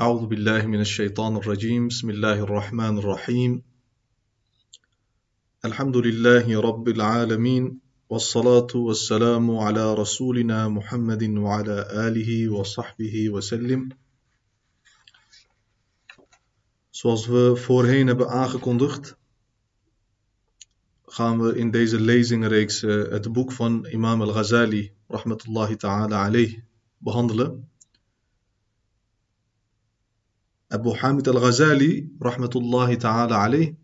أعوذ بالله من الشيطان الرجيم بسم الله الرحمن الرحيم الحمد لله رب العالمين والصلاة والسلام على رسولنا محمد وعلى آله وصحبه وسلم Zoals we voorheen hebben aangekondigd, gaan we in deze lezingenreeks uh, het boek van Imam al-Ghazali, rahmatullahi ta'ala alayh, behandelen. Abu Hamid al-Ghazali, rahmatullahi ta'ala alayh,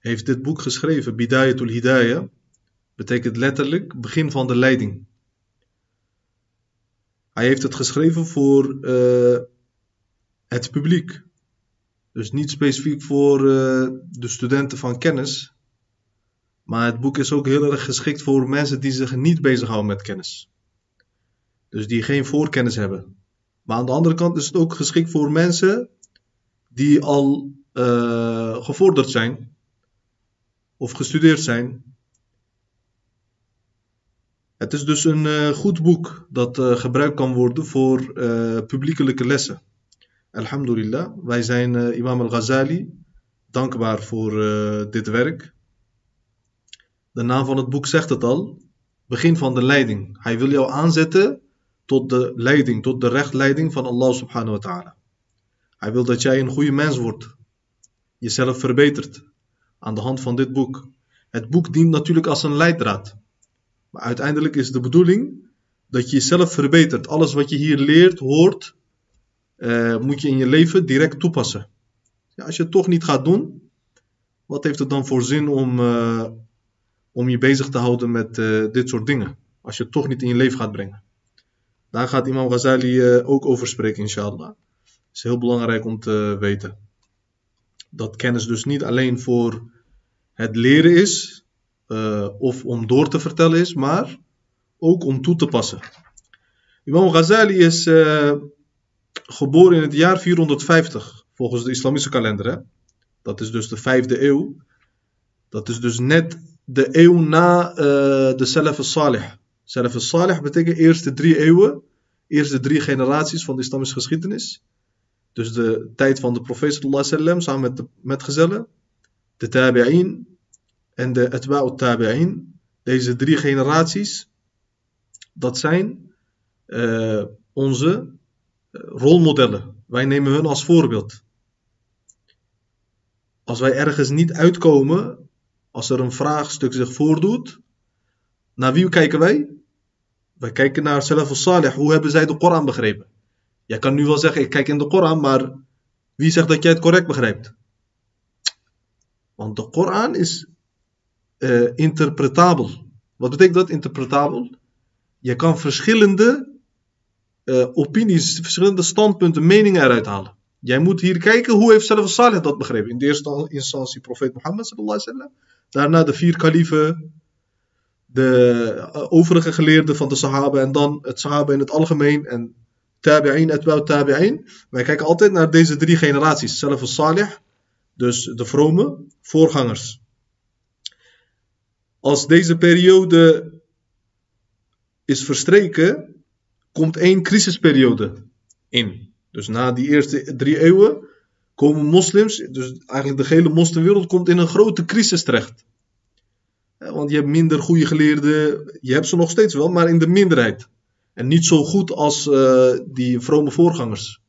heeft dit boek geschreven, Bidayatul Hidayah, betekent letterlijk begin van de leiding. Hij heeft het geschreven voor uh, het publiek. Dus niet specifiek voor uh, de studenten van kennis. Maar het boek is ook heel erg geschikt voor mensen die zich niet bezighouden met kennis. Dus die geen voorkennis hebben. Maar aan de andere kant is het ook geschikt voor mensen die al uh, gevorderd zijn of gestudeerd zijn. Het is dus een uh, goed boek dat uh, gebruikt kan worden voor publiekelijke lessen. Alhamdulillah, wij zijn Imam al-Ghazali dankbaar voor dit werk. De naam van het boek zegt het al, begin van de leiding. Hij wil jou aanzetten tot de leiding, tot de rechtleiding van Allah subhanahu wa ta'ala. Hij wil dat jij een goede mens wordt, jezelf verbetert aan de hand van dit boek. Het boek dient natuurlijk als een leidraad. Maar uiteindelijk is de bedoeling dat je jezelf verbetert. Alles wat je hier leert, hoort, uh, moet je in je leven direct toepassen. Ja, als je het toch niet gaat doen, wat heeft het dan voor zin om, uh, om je bezig te houden met uh, dit soort dingen? Als je het toch niet in je leven gaat brengen. Daar gaat Imam Ghazali ook over spreken, inshallah. Het is heel belangrijk om te weten. Dat kennis dus niet alleen voor het leren is, uh, of om door te vertellen is, maar ook om toe te passen. Imam Ghazali is uh, geboren in het jaar 450, volgens de islamitische kalender. Hè? Dat is dus de vijfde eeuw. Dat is dus net de eeuw na uh, de Salaf al-Salih. Salaf al-Salih betekent eerste drie eeuwen, eerste drie generaties van de islamische geschiedenis. Dus de tijd van de profeet sallam samen met de metgezellen, de tabi'in en de atba'u tabi'in. Deze drie generaties, dat zijn uh, onze rolmodellen. Wij nemen hun als voorbeeld. Als wij ergens niet uitkomen, als er een vraagstuk zich voordoet, naar wie kijken wij? Wij kijken naar Salaf al-Salih. Hoe hebben zij de Koran begrepen? Jij kan nu wel zeggen, ik kijk in de Koran, maar wie zegt dat jij het correct begrijpt? Want de Koran is uh, interpretabel. Wat betekent dat, interpretabel? Je kan verschillende uh, opinies, verschillende standpunten, meningen eruit halen. Jij moet hier kijken, hoe heeft Salaf Salih dat begrepen? In de eerste instantie profeet Mohammed sallallahu alaihi wasallam. Daarna de vier kaliefen, de overige geleerden van de Sahaba en dan het Sahaba in het algemeen en tabi'in, etbouw tabi'in. Wij kijken altijd naar deze drie generaties. Salaf salih, dus de vrome voorgangers. Als deze periode is verstreken, komt één crisisperiode in. Dus na die eerste drie eeuwen komen moslims, dus eigenlijk de hele moslimwereld, komt in een grote crisis terecht. Want je hebt minder goede geleerden, je hebt ze nog steeds wel, maar in de minderheid. En niet zo goed als uh, die vrome voorgangers.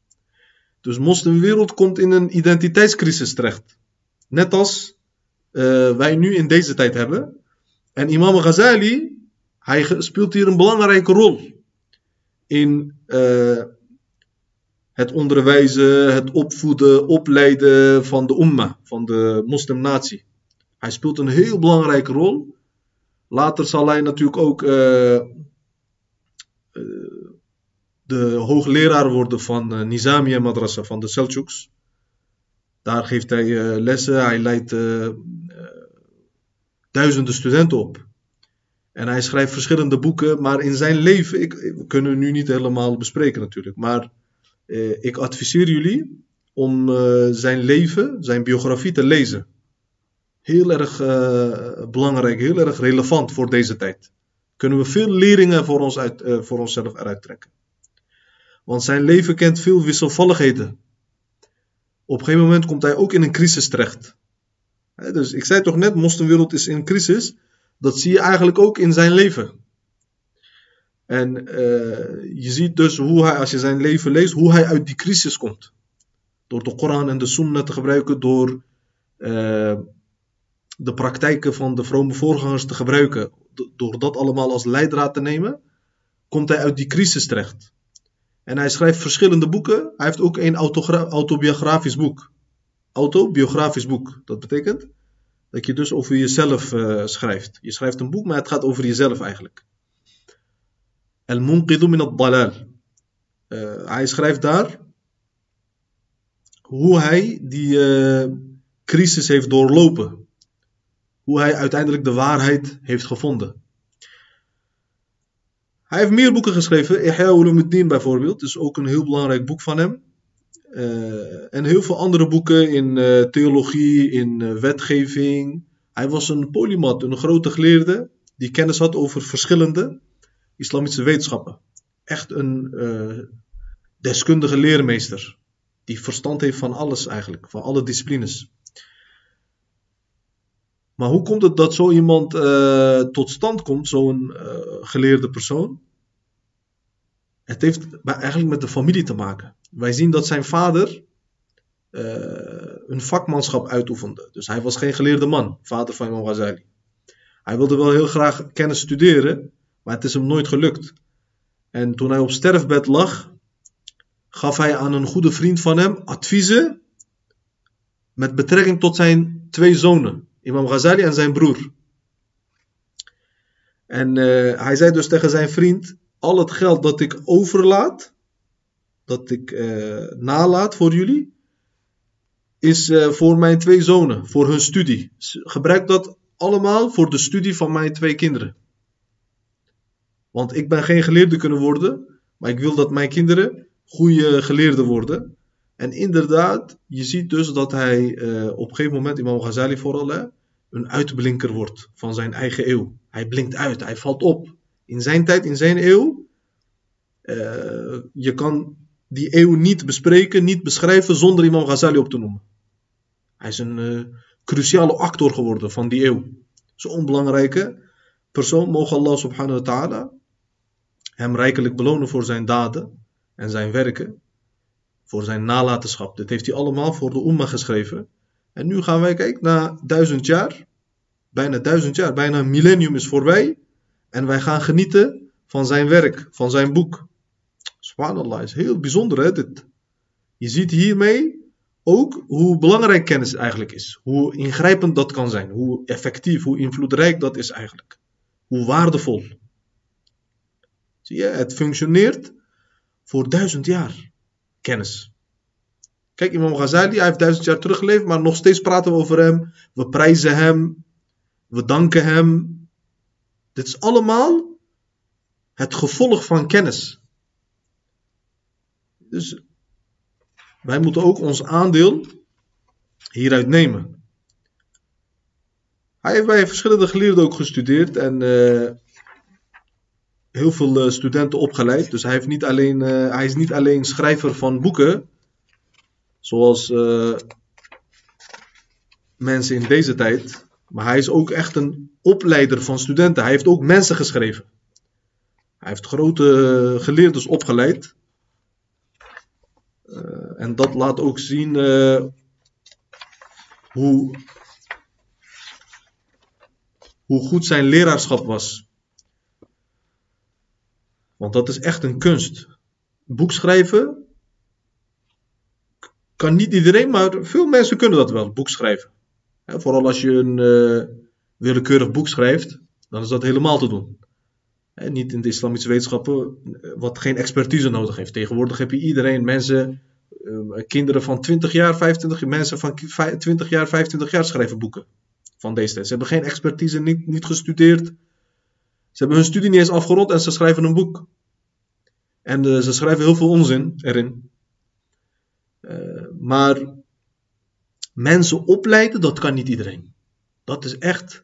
Dus de moslimwereld komt in een identiteitscrisis terecht. Net als uh, wij nu in deze tijd hebben. En Imam Ghazali, hij speelt hier een belangrijke rol. In het onderwijzen, het opvoeden, opleiden van de umma, van de moslimnatie. Hij speelt een heel belangrijke rol. Later zal hij natuurlijk ook de hoogleraar worden van uh, Nizamiya Madrasa, van de Seljuks. Daar geeft hij lessen, hij leidt duizenden studenten op. En hij schrijft verschillende boeken, maar in zijn leven, ik, we kunnen nu niet helemaal bespreken natuurlijk, maar ik adviseer jullie om zijn leven, zijn biografie te lezen. Heel erg belangrijk, heel erg relevant voor deze tijd. Kunnen we veel leringen voor, ons uit, voor onszelf eruit trekken. Want zijn leven kent veel wisselvalligheden. Op een gegeven moment komt hij ook in een crisis terecht. Dus ik zei toch net, moslimwereld is in crisis. Dat zie je eigenlijk ook in zijn leven. En uh, je ziet dus hoe hij, als je zijn leven leest, hoe hij uit die crisis komt. Door de Koran en de Sunnah te gebruiken, door de praktijken van de vrome voorgangers te gebruiken, door dat allemaal als leidraad te nemen, komt hij uit die crisis terecht. En hij schrijft verschillende boeken. Hij heeft ook een autobiografisch boek. Autobiografisch boek. Dat betekent dat je dus over jezelf uh, schrijft. Je schrijft een boek, maar het gaat over jezelf eigenlijk. Al-Munqidu min al-Dalal. Uh, hij schrijft daar hoe hij die uh, crisis heeft doorlopen. Hoe hij uiteindelijk de waarheid heeft gevonden. Hij heeft meer boeken geschreven. Ihya Ulumuddin bijvoorbeeld is ook een heel belangrijk boek van hem. Uh, en heel veel andere boeken in uh, theologie, in uh, wetgeving. Hij was een polymat, een grote geleerde die kennis had over verschillende islamitische wetenschappen. Echt een deskundige leermeester die verstand heeft van alles eigenlijk, van alle disciplines. Maar hoe komt het dat zo iemand uh, tot stand komt, zo'n uh, geleerde persoon? Het heeft eigenlijk met de familie te maken. Wij zien dat zijn vader uh, een vakmanschap uitoefende. Dus hij was geen geleerde man, vader van Imam Ghazali. Hij wilde wel heel graag kennis studeren, maar het is hem nooit gelukt. En toen hij op sterfbed lag, gaf hij aan een goede vriend van hem adviezen met betrekking tot zijn twee zonen. Imam Ghazali en zijn broer. En uh, hij zei dus tegen zijn vriend: Al het geld dat ik overlaat, dat ik uh, nalaat voor jullie, is uh, voor mijn twee zonen, voor hun studie. Gebruik dat allemaal voor de studie van mijn twee kinderen. Want ik ben geen geleerde kunnen worden, maar ik wil dat mijn kinderen goede geleerden worden. En inderdaad, je ziet dus dat hij uh, op een gegeven moment, Imam Ghazali vooral, hè, een uitblinker wordt van zijn eigen eeuw. Hij blinkt uit, hij valt op. In zijn tijd, in zijn eeuw, uh, je kan die eeuw niet bespreken, niet beschrijven zonder Imam Ghazali op te noemen. Hij is een uh, cruciale actor geworden van die eeuw. Zo'n belangrijke persoon, mogen Allah subhanahu wa ta'ala hem rijkelijk belonen voor zijn daden en zijn werken voor zijn nalatenschap. Dit heeft hij allemaal voor de Ummah geschreven. En nu gaan wij kijken, na duizend jaar, bijna duizend jaar, bijna een millennium is voorbij. En wij gaan genieten van zijn werk, van zijn boek. Subhanallah, is heel bijzonder hè, dit. Je ziet hiermee ook hoe belangrijk kennis eigenlijk is. Hoe ingrijpend dat kan zijn. Hoe effectief, hoe invloedrijk dat is eigenlijk. Hoe waardevol. Zie je, het functioneert voor duizend jaar kennis. Kijk, Imam Ghazali, hij heeft duizend jaar teruggeleefd, maar nog steeds praten we over hem. We prijzen hem. We danken hem. Dit is allemaal het gevolg van kennis. Dus wij moeten ook ons aandeel hieruit nemen. Hij heeft bij verschillende geleerden ook gestudeerd en uh, heel veel uh, studenten opgeleid. Dus hij, heeft niet alleen, uh, hij is niet alleen schrijver van boeken, zoals uh, mensen in deze tijd, maar hij is ook echt een opleider van studenten. Hij heeft ook mensen geschreven. Hij heeft grote geleerden opgeleid. en dat laat ook zien hoe, hoe goed zijn leraarschap was. Want dat is echt een kunst. Boek schrijven kan niet iedereen, maar veel mensen kunnen dat wel, boek schrijven. vooral als je een uh, willekeurig boek schrijft, dan is dat helemaal te doen. niet in de islamitische wetenschappen, eh, wat geen expertise nodig heeft. Tegenwoordig heb je iedereen, mensen, uh, kinderen van 20 jaar, 25, mensen van 20 jaar, 25 jaar schrijven boeken van deze tijd. Ze hebben geen expertise, niet, niet gestudeerd. Ze hebben hun studie niet eens afgerond en ze schrijven een boek. En uh, ze schrijven heel veel onzin erin. Uh, maar mensen opleiden, dat kan niet iedereen. Dat is echt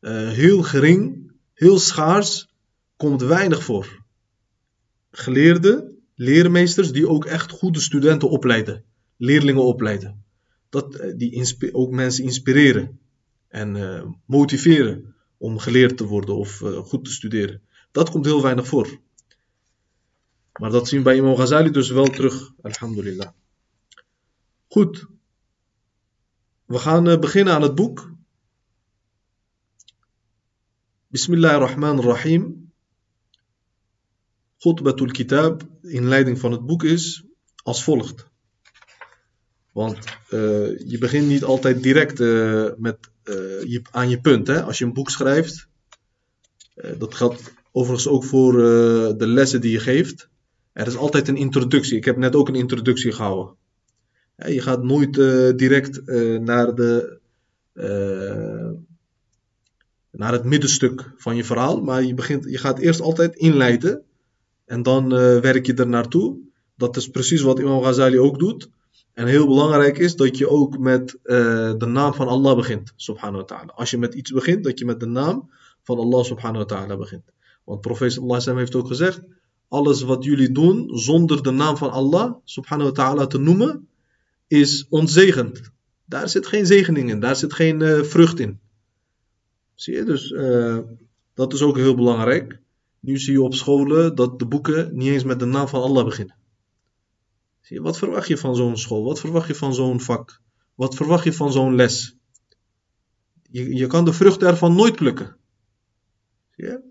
uh, heel gering, heel schaars, komt weinig voor. Geleerden leermeesters die ook echt goede studenten opleiden, leerlingen opleiden. Dat, eh, die ook mensen inspireren en motiveren om geleerd te worden of uh, goed te studeren. Dat komt heel weinig voor. Maar dat zien we bij Imam Ghazali dus wel terug, alhamdulillah. Goed, we gaan uh, beginnen aan het boek. Bismillahirrahmanirrahim. Khutbatul Kitab, inleiding van het boek is als volgt. Want uh, je begint niet altijd direct met, je, aan je punt. Hè? Als je een boek schrijft, dat geldt overigens ook voor de lessen die je geeft. Er is altijd een introductie. Ik heb net ook een introductie gehouden. Je gaat nooit direct naar, de, naar het middenstuk van je verhaal, maar je, begint, je gaat eerst altijd inleiden en dan werk je er naartoe. Dat is precies wat Imam Ghazali ook doet. En heel belangrijk is dat je ook met de naam van Allah begint, subhanahu wa ta'ala. Als je met iets begint, dat je met de naam van Allah subhanahu wa ta'ala begint. Want profeet sallallahu heeft ook gezegd, alles wat jullie doen zonder de naam van Allah subhanahu wa ta'ala te noemen, is ontzegend. Daar zit geen zegening in, daar zit geen uh, vrucht in. Zie je, dus uh, dat is ook heel belangrijk. Nu zie je op scholen dat de boeken niet eens met de naam van Allah beginnen. Wat verwacht je van zo'n school? Wat verwacht je van zo'n vak? Wat verwacht je van zo'n les? Je, je kan de vrucht ervan nooit plukken. Zie je?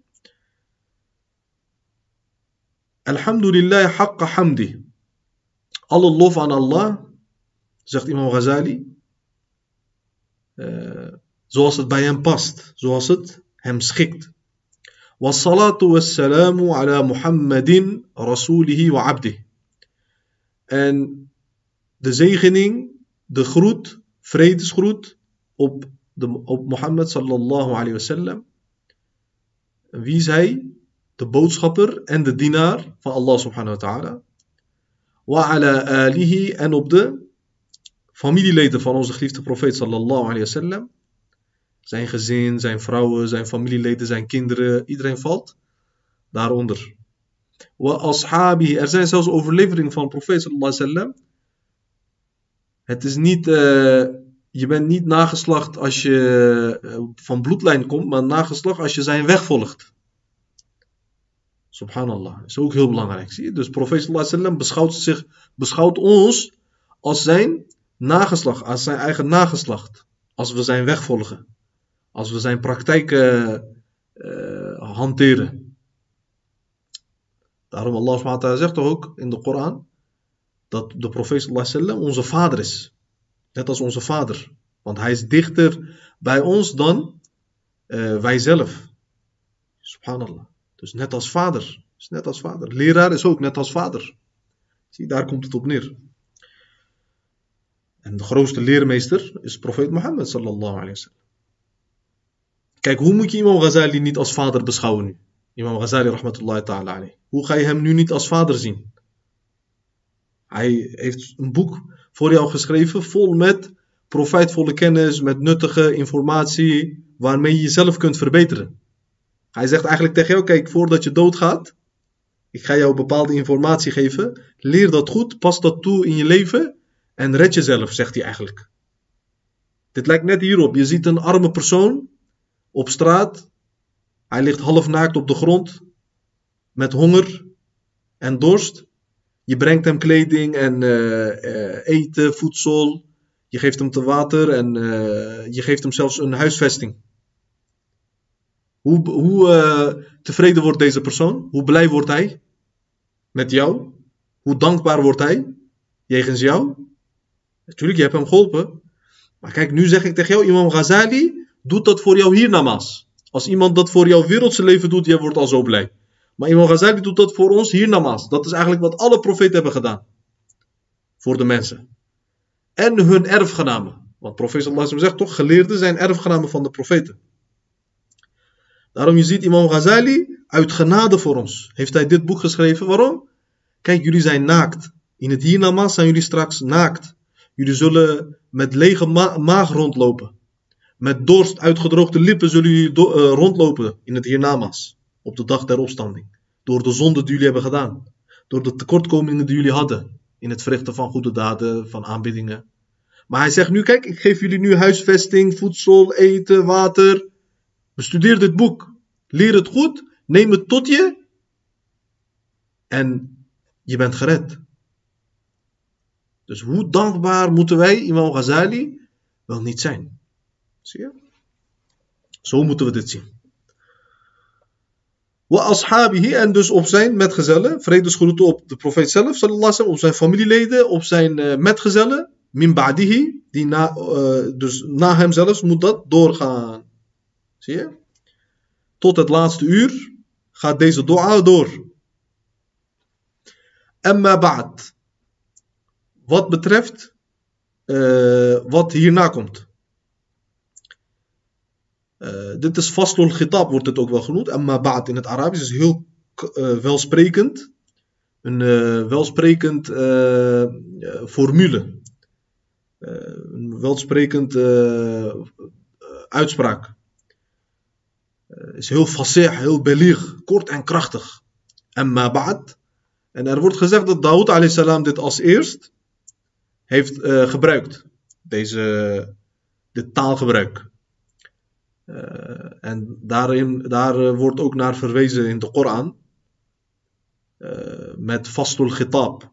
Alhamdulillah haqqa hamdi. Alle lof aan Allah, zegt Imam Ghazali, eh, zoals het bij hem past, zoals het hem schikt. Wassalatu wassalamu ala Muhammadin rasulihi wa abdi. En de zegening, de groet, vredesgroet op, de, op Mohammed sallallahu alayhi wasallam. Wie is hij? De boodschapper en de dienaar van Allah subhanahu wa ta'ala. Wa ala alihi en op de familieleden van onze geliefde profeet sallallahu alayhi wasallam. Zijn gezin, zijn vrouwen, zijn familieleden, zijn kinderen, iedereen valt daaronder. Er zijn zelfs overleveringen van profeet sallallahu wasallam. Het is niet, uh, je bent niet nageslacht als je uh, van bloedlijn komt, maar nageslacht als je zijn weg volgt. Subhanallah, is ook heel belangrijk. Zie? Dus profeet sallallahu wasallam beschouwt, zich, beschouwt ons als zijn nageslacht, als zijn eigen nageslacht. Als we zijn weg volgen. Als we zijn praktijken uh, hanteren. Daarom Allah subhanahu zegt toch ook in de Koran dat de profeet sallam onze vader is. Net als onze vader. Want hij is dichter bij ons dan uh, wij zelf. Subhanallah. Dus net als vader. Is net als vader. Leraar is ook net als vader. Zie, daar komt het op neer. En de grootste leermeester is profeet Mohammed sallallahu alayhi wasallam. Kijk, hoe moet je Imam Ghazali niet als vader beschouwen nu? Imam Ghazali rahmatullahi ta'ala. Hoe ga je hem nu niet als vader zien? Hij heeft een boek voor jou geschreven vol met profijtvolle kennis, met nuttige informatie, waarmee je jezelf kunt verbeteren. Hij zegt eigenlijk tegen jou, kijk, voordat je doodgaat, ik ga jou bepaalde informatie geven, leer dat goed, pas dat toe in je leven en red jezelf, zegt hij eigenlijk. Dit lijkt net hierop. Je ziet een arme persoon op straat. Hij ligt half naakt op de grond. Met honger en dorst. Je brengt hem kleding en uh, eten, voedsel. Je geeft hem te water en uh, je geeft hem zelfs een huisvesting. Hoe, hoe tevreden wordt deze persoon? Hoe blij wordt hij met jou? Hoe dankbaar wordt hij jegens jou? Natuurlijk, je hebt hem geholpen. Maar kijk, nu zeg ik tegen jou, Imam Ghazali doet dat voor jou hiernamaals. Als iemand dat voor jouw wereldse leven doet, jij wordt al zo blij. Maar Imam Ghazali doet dat voor ons hiernamaals. Dat is eigenlijk wat alle profeten hebben gedaan. Voor de mensen. En hun erfgenamen. Want profeet sallallahu zegt toch, geleerden zijn erfgenamen van de profeten. Daarom je ziet Imam Ghazali uit genade voor ons. Heeft hij dit boek geschreven. Waarom? Kijk, jullie zijn naakt. In het hiernamaals zijn jullie straks naakt. Jullie zullen met lege maag rondlopen. Met dorst, uitgedroogde lippen zullen jullie uh, rondlopen in het hiernamaals. Op de dag der opstanding. Door de zonde die jullie hebben gedaan. door de tekortkomingen die jullie hadden in het verrichten van goede daden, van aanbiddingen. Maar hij zegt nu, kijk, ik geef jullie nu huisvesting, voedsel, eten, water. Bestudeer dit boek. Leer het goed, neem het tot je en je bent gered. Dus hoe dankbaar moeten wij, Imam Ghazali, wel niet zijn? Zie je? Zo moeten we dit zien. Wa ashabihi, en dus op zijn metgezellen, vredesgroeten op de profeet zelf, sallallahu op zijn familieleden, op zijn uh, metgezellen, min ba'dihi, die na, uh, dus na hem zelfs moet dat doorgaan. Zie je? Tot het laatste uur gaat deze dua door. Amma ba'd. Wat betreft uh, wat hierna komt. Uh, dit is faslul khitab, wordt het ook wel genoemd. Amma ba'd in het Arabisch is heel uh, welsprekend. Een welsprekend formule. een welsprekend uitspraak. is heel fasih, heel belig, kort en krachtig. Amma ba'd. En er wordt gezegd dat Daoud salam dit als eerst heeft uh, gebruikt. Deze, dit taalgebruik. Uh, en daarin, daar uh, wordt ook naar verwezen in de Koran. met faslul khitab.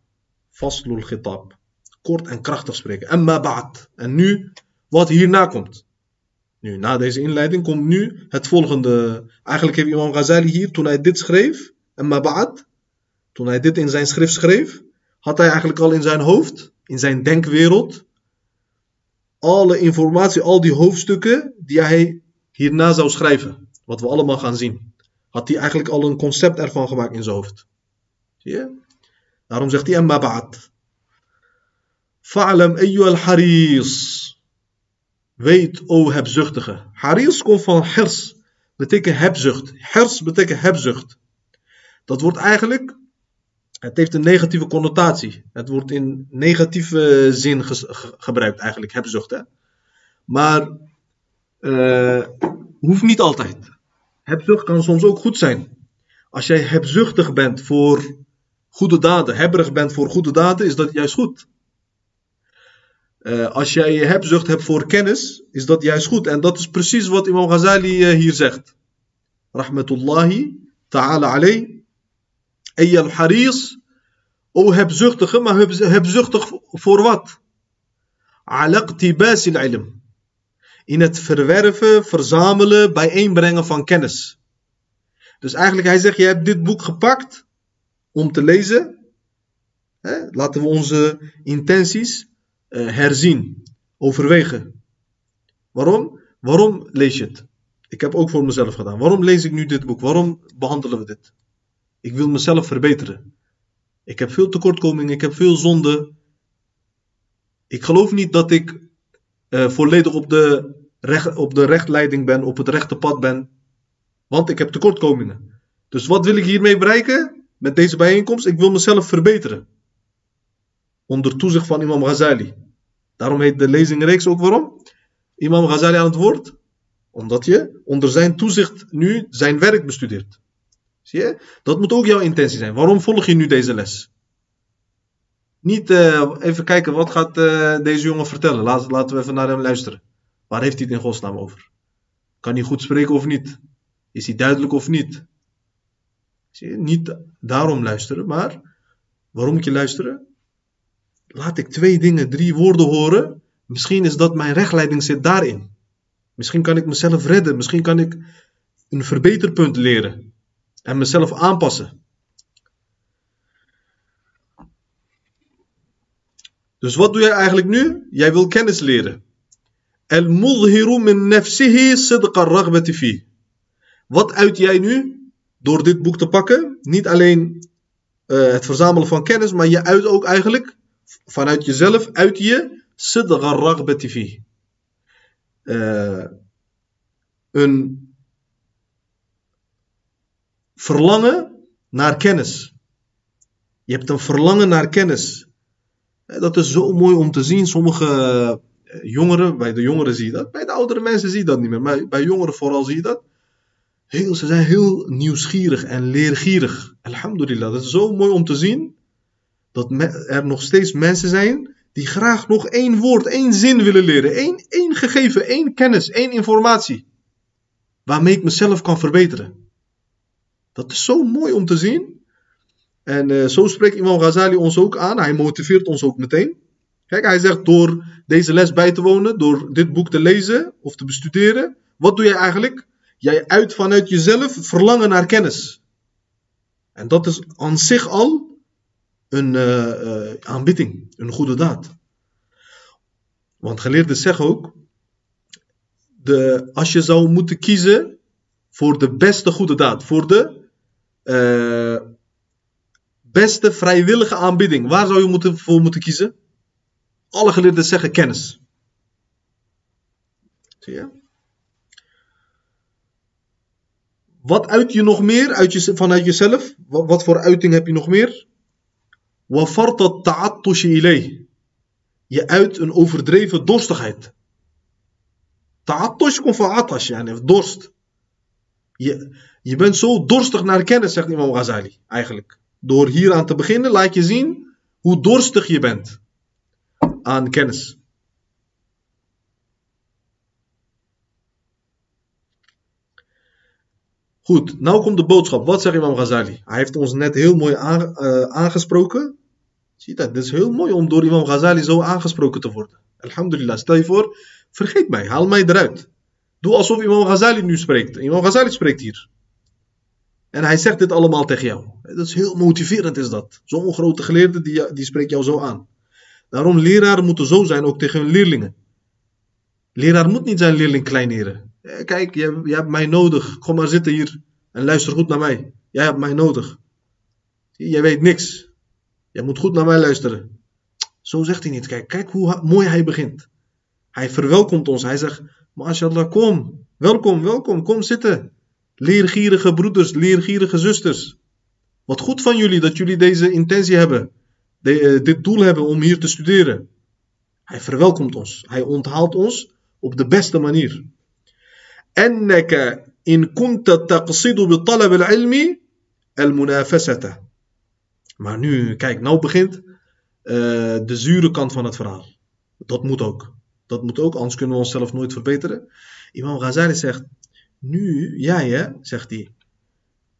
Faslul khitab. Kort en krachtig spreken. Amma ba'd. En nu wat hierna komt. Nu, na deze inleiding komt nu het volgende. Eigenlijk heeft Imam Ghazali hier, toen hij dit schreef, Amma ba'd, toen hij dit in zijn schrift schreef, had hij eigenlijk al in zijn hoofd, in zijn denkwereld, alle informatie, al die hoofdstukken die hij hierna zou schrijven. Wat we allemaal gaan zien. Had hij eigenlijk al een concept ervan gemaakt in zijn hoofd. Zie je? Daarom zegt hij amma ba'd. Fa'lam al haris. Weet, o hebzuchtige. Haris komt van hers. Betekent hebzucht. Hers betekent hebzucht. Dat wordt eigenlijk het heeft een negatieve connotatie. Het wordt in negatieve zin gebruikt eigenlijk, hebzucht. Hè? Maar uh, hoeft niet altijd. Hebzucht kan soms ook goed zijn. Als jij hebzuchtig bent voor goede daden, hebberig bent voor goede daden, is dat juist goed. Uh, als jij hebzucht hebt voor kennis, is dat juist goed. En dat is precies wat Imam Ghazali uh, hier zegt. Rahmatullahi ta'ala alayh. Ey al-haris. O hebzuchtige, maar hebzuchtig voor wat? Alaqtibas ilm. In het verwerven, verzamelen, bijeenbrengen van kennis. Dus eigenlijk, hij zegt, je hebt dit boek gepakt om te lezen. Hè? Laten we onze intenties uh, herzien, overwegen. Waarom? Waarom lees je het? Ik heb ook voor mezelf gedaan. Waarom lees ik nu dit boek? Waarom behandelen we dit? Ik wil mezelf verbeteren. Ik heb veel tekortkomingen, ik heb veel zonde. Ik geloof niet dat ik uh, volledig op de, recht, op de rechtleiding ben, op het rechte pad ben. Want ik heb tekortkomingen. Dus wat wil ik hiermee bereiken met deze bijeenkomst? Ik wil mezelf verbeteren. Onder toezicht van Imam Ghazali. Daarom heet de lezingreeks ook waarom? Imam Ghazali aan het woord. Omdat je onder zijn toezicht nu zijn werk bestudeert. Zie je? Dat moet ook jouw intentie zijn. Waarom volg je nu deze les? Niet uh, even kijken, wat gaat uh, deze jongen vertellen? Laat, laten we even naar hem luisteren. Waar heeft hij het in godsnaam over? Kan hij goed spreken of niet? Is hij duidelijk of niet? Niet daarom luisteren, maar waarom moet je luisteren? Laat ik twee dingen, drie woorden horen. Misschien is dat mijn rechtleiding zit daarin. Misschien kan ik mezelf redden. Misschien kan ik een verbeterpunt leren en mezelf aanpassen. Dus wat doe jij eigenlijk nu? Jij wil kennis leren. Al-mudhiru min nafsihi sidqa raghbati fi. Wat uit jij nu door dit boek te pakken? Niet alleen uh, het verzamelen van kennis, maar je uit ook eigenlijk vanuit jezelf uit je sidqa raghbati fi. Uh, een verlangen naar kennis. Je hebt een verlangen naar kennis. Dat is zo mooi om te zien. Sommige eh, jongeren, bij de jongeren zie je dat. Bij de oudere mensen zie je dat niet meer. Maar bij jongeren vooral zie je dat. Ze zijn heel nieuwsgierig en leergierig. Alhamdulillah, dat is zo mooi om te zien. Dat er nog steeds mensen zijn die graag nog één woord, één zin willen leren. Één, één gegeven, één kennis, één informatie. Waarmee ik mezelf kan verbeteren. Dat is zo mooi om te zien. En uh, zo spreekt Imam Ghazali ons ook aan. Hij motiveert ons ook meteen. Kijk, hij zegt door deze les bij te wonen, door dit boek te lezen of te bestuderen, wat doe jij eigenlijk? Jij uit vanuit jezelf verlangen naar kennis. En dat is aan zich al een uh, aanbidding, een goede daad. Want geleerden zeggen ook, de, als je zou moeten kiezen voor de beste goede daad, voor de uh, beste vrijwillige aanbidding, waar zou je moeten, voor moeten kiezen? Alle geleerden zeggen kennis. Zie je? Wat uit je nog meer uit je, vanuit jezelf? Wat, voor uiting heb je nog meer? Wafartat ta'attushi ilay. Je uit een overdreven dorstigheid. Ta'attush komt van atash, yani dorst. Je, je bent zo dorstig naar kennis, zegt Imam Ghazali, eigenlijk. Door hier aan te beginnen, laat je zien hoe dorstig je bent aan kennis. Goed, nou komt de boodschap. Wat zegt Imam Ghazali? Hij heeft ons net heel mooi uh, aangesproken. Zie dat? Het is heel mooi om door Imam Ghazali zo aangesproken te worden. Alhamdulillah, stel je voor, vergeet mij, haal mij eruit. Doe alsof Imam Ghazali nu spreekt. Imam Ghazali spreekt hier. En hij zegt dit allemaal tegen jou. Dat is heel motiverend is dat. Zo'n grote geleerde die, die spreekt jou zo aan. Daarom leraren moeten zo zijn ook tegen hun leerlingen. Leraar moet niet zijn leerling kleineren. Eh, kijk, jij, jij hebt mij nodig. Kom maar zitten hier en luister goed naar mij. Jij hebt mij nodig. Jij weet niks. Jij moet goed naar mij luisteren. Zo zegt hij niet. Kijk, kijk hoe mooi hij begint. Hij verwelkomt ons. Hij zegt, mashallah, kom. Welkom, welkom. Kom zitten. Leergierige broeders, leergierige zusters. Wat goed van jullie dat jullie deze intentie hebben. De, uh, dit doel hebben om hier te studeren. Hij verwelkomt ons. Hij onthaalt ons op de beste manier. أنك إن كنت تقصد بطلب العلم المنافسة. Maar nu, kijk, nou begint uh, de zure kant van het verhaal. Dat moet ook. Dat moet ook, anders kunnen we onszelf nooit verbeteren. Imam Ghazali zegt, nu, jij hè, zegt hij.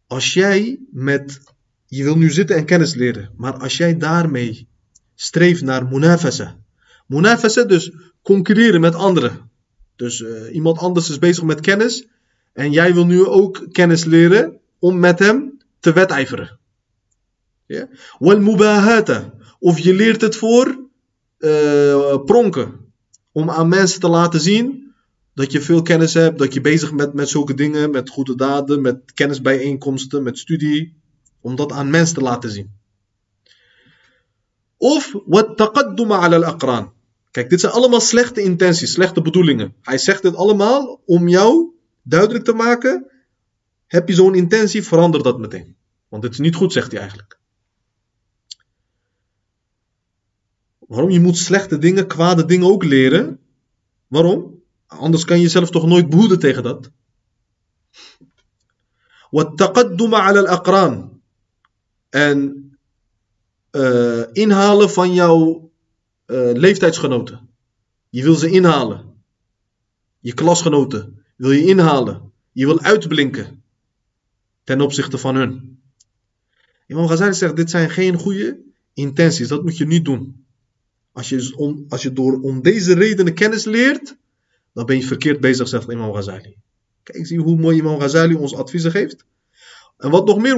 Als jij met, je wil nu zitten en kennis leren. Maar als jij daarmee streeft naar munafasa. Munafasa dus concurreren met anderen. Dus uh, iemand anders is bezig met kennis. En jij wil nu ook kennis leren om met hem te wedijveren. Wal mubahata. Of je leert het voor uh, pronken. Om aan mensen te laten zien dat je veel kennis hebt. Dat je bezig bent met zulke dingen. Met goede daden. Met kennisbijeenkomsten. Met studie. Om dat aan mensen te laten zien. Of wat taqadduma ala al-aqran. Kijk, dit zijn allemaal slechte intenties, slechte bedoelingen. Hij zegt dit allemaal om jou duidelijk te maken. Heb je zo'n intentie, verander dat meteen. Want dit is niet goed, zegt hij eigenlijk. Waarom? Je moet slechte dingen, kwade dingen ook leren. Waarom? Anders kan je jezelf toch nooit behoeden tegen dat. والتقدم على الأقران. En uh, inhalen van jouw uh, leeftijdsgenoten. Je wil ze inhalen. Je klasgenoten wil je inhalen. Je wil uitblinken ten opzichte van hun. Imam Ghazali zegt, dit zijn geen goede intenties. Dat moet je niet doen. Als je, om, als je door om deze redenen kennis leert, dan ben je verkeerd bezig, zegt Imam Ghazali. Kijk, zie hoe mooi Imam Ghazali ons adviezen geeft. En wat nog meer,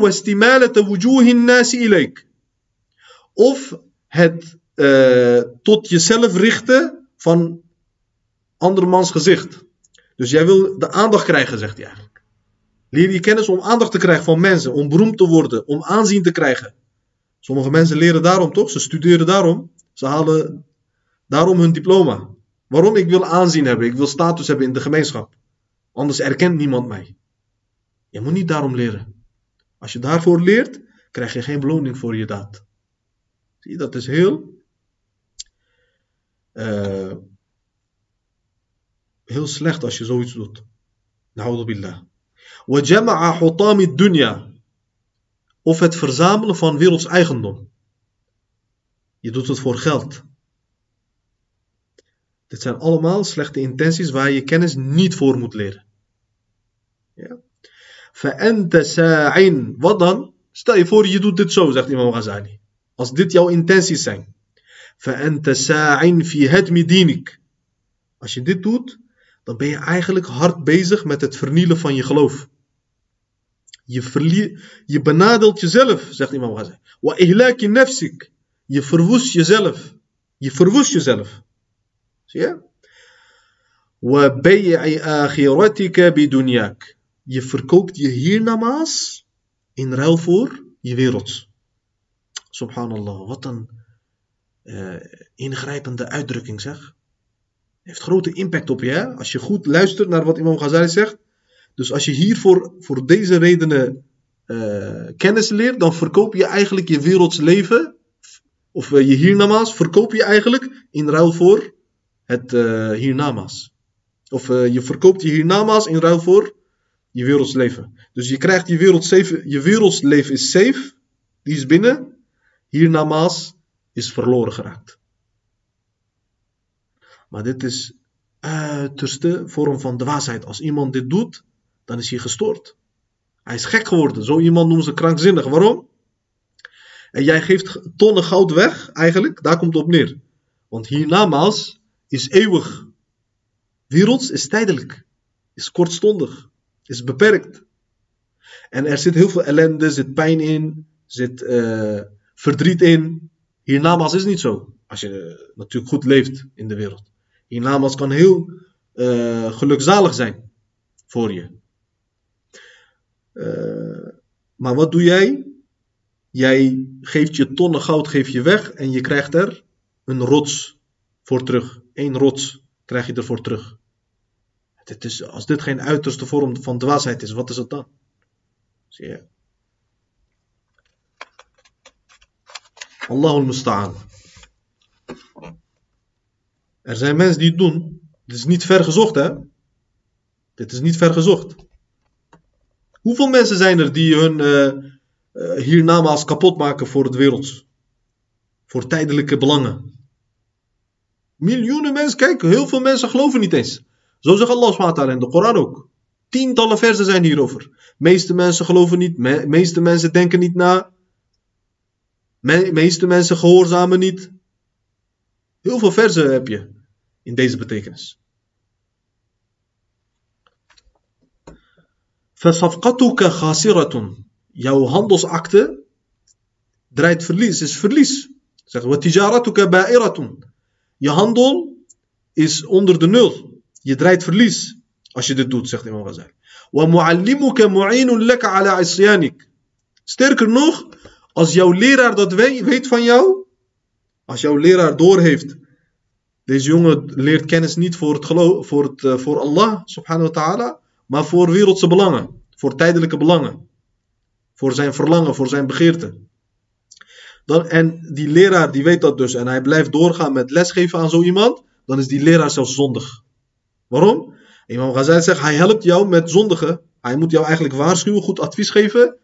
Of het uh, tot jezelf richten van andermans gezicht. Dus jij wil de aandacht krijgen, zegt hij eigenlijk. Leer je kennis om aandacht te krijgen van mensen, om beroemd te worden, om aanzien te krijgen. Sommige mensen leren daarom toch? Ze studeren daarom. Ze halen daarom hun diploma. Waarom? Ik wil aanzien hebben, ik wil status hebben in de gemeenschap. Anders erkent niemand mij. Je moet niet daarom leren. Als je daarvoor leert, krijg je geen beloning voor je daad. Zie je, dat is heel uh, heel slecht als je zoiets doet. Na'udhu billah. وَجَمَعَ حُطَامِ الدُّنْيَا Of het verzamelen van werelds eigendom. Je doet het voor geld. Dit zijn allemaal slechte intenties waar je kennis niet voor moet leren. Ja? Wat dan? Stel je voor, je doet dit zo, zegt Imam Ghazali. Als dit jouw intenties zijn. Als je dit doet, dan ben je eigenlijk hard bezig met het vernielen van je geloof. Je, je benadeelt jezelf, zegt Imam Ghazali. Je verwoest jezelf. Je verwoest jezelf. Zie je? Bay'i akhiratika bidunyak. Je verkoopt je hiernamaals in ruil voor je wereld. Subhanallah, wat een uh, ingrijpende uitdrukking zeg. Heeft grote impact op je, als je goed luistert naar wat Imam Ghazali zegt. Dus als je hier voor, deze redenen uh, kennis leert, dan verkoop je eigenlijk je werelds leven, of uh, je hiernamaals, verkoop je eigenlijk in ruil voor het uh, hiernamaals. Of je verkoopt je hiernamaals in ruil voor je werelds leven. Dus je krijgt je werelds, je is safe, die is binnen, hiernamaals is verloren geraakt. Maar dit is uiterste vorm van dwaasheid. Als iemand dit doet, dan is hij gestoord. Hij is gek geworden. Zo iemand noemen ze krankzinnig. Waarom? En jij geeft tonnen goud weg, eigenlijk. Daar komt het op neer. Want hiernamaals is eeuwig. Werelds is tijdelijk. Is kortstondig. Is beperkt. En er zit heel veel ellende, zit pijn in, zit uh, verdriet in. Hiernamaals is niet zo. Als je natuurlijk goed leeft in de wereld. Hiernamaals kan heel uh, gelukzalig zijn voor je. Maar wat doe jij? Jij geeft je tonnen goud geef je weg en je krijgt er een rots voor terug. Eén rots krijg je ervoor terug. Dit is, als dit geen uiterste vorm van dwaasheid is, wat is het dan? Zie je? Allahul musta'an. Er zijn mensen die het doen. Dit is niet ver gezocht, hè? Dit is niet ver gezocht. Hoeveel mensen zijn er die hun uh, hiernamaals kapot maken voor het wereld? Voor tijdelijke belangen. Miljoenen mensen, kijk, heel veel mensen geloven niet eens. Zo zegt Allah SWT in de Koran ook. Tientallen versen zijn hierover. Meeste mensen geloven niet, meeste mensen denken niet na. Meeste mensen gehoorzamen niet. Heel veel versen heb je in deze betekenis. Fasafqatuka. Jouw handelsakte draait verlies, is verlies. Zegt, wa tijaratuka ba'iratun. Je handel is onder de nul. Je draait verlies als je dit doet, zegt Imam Ghazali. Wa muallimuka mu'inun laka ala. Sterker nog, als jouw leraar dat weet van jou, als jouw leraar doorheeft, deze jongen leert kennis niet voor, het geloof, voor, het, voor Allah subhanahu wa ta'ala, maar voor wereldse belangen, voor tijdelijke belangen, voor zijn verlangen, voor zijn begeerte. Dan, en die leraar die weet dat dus en hij blijft doorgaan met lesgeven aan zo iemand, dan is die leraar zelfs zondig. Waarom? Imam Ghazali zegt, hij helpt jou met zondigen. Hij moet jou eigenlijk waarschuwen, goed advies geven.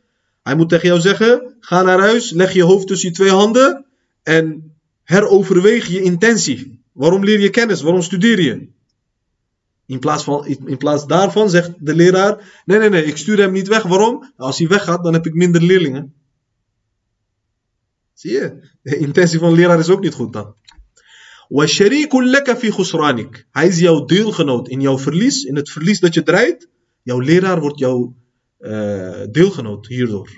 Hij moet tegen jou zeggen, ga naar huis, leg je hoofd tussen je twee handen en heroverweeg je intentie. Waarom leer je kennis? Waarom studeer je? In plaats, van, in plaats daarvan zegt de leraar: Nee, nee, nee, ik stuur hem niet weg. Waarom? Als hij weggaat, dan heb ik minder leerlingen. Zie je? De intentie van de leraar is ook niet goed dan. Hij is jouw deelgenoot in jouw verlies, in het verlies dat je draait. Jouw leraar wordt jouw uh, deelgenoot hierdoor.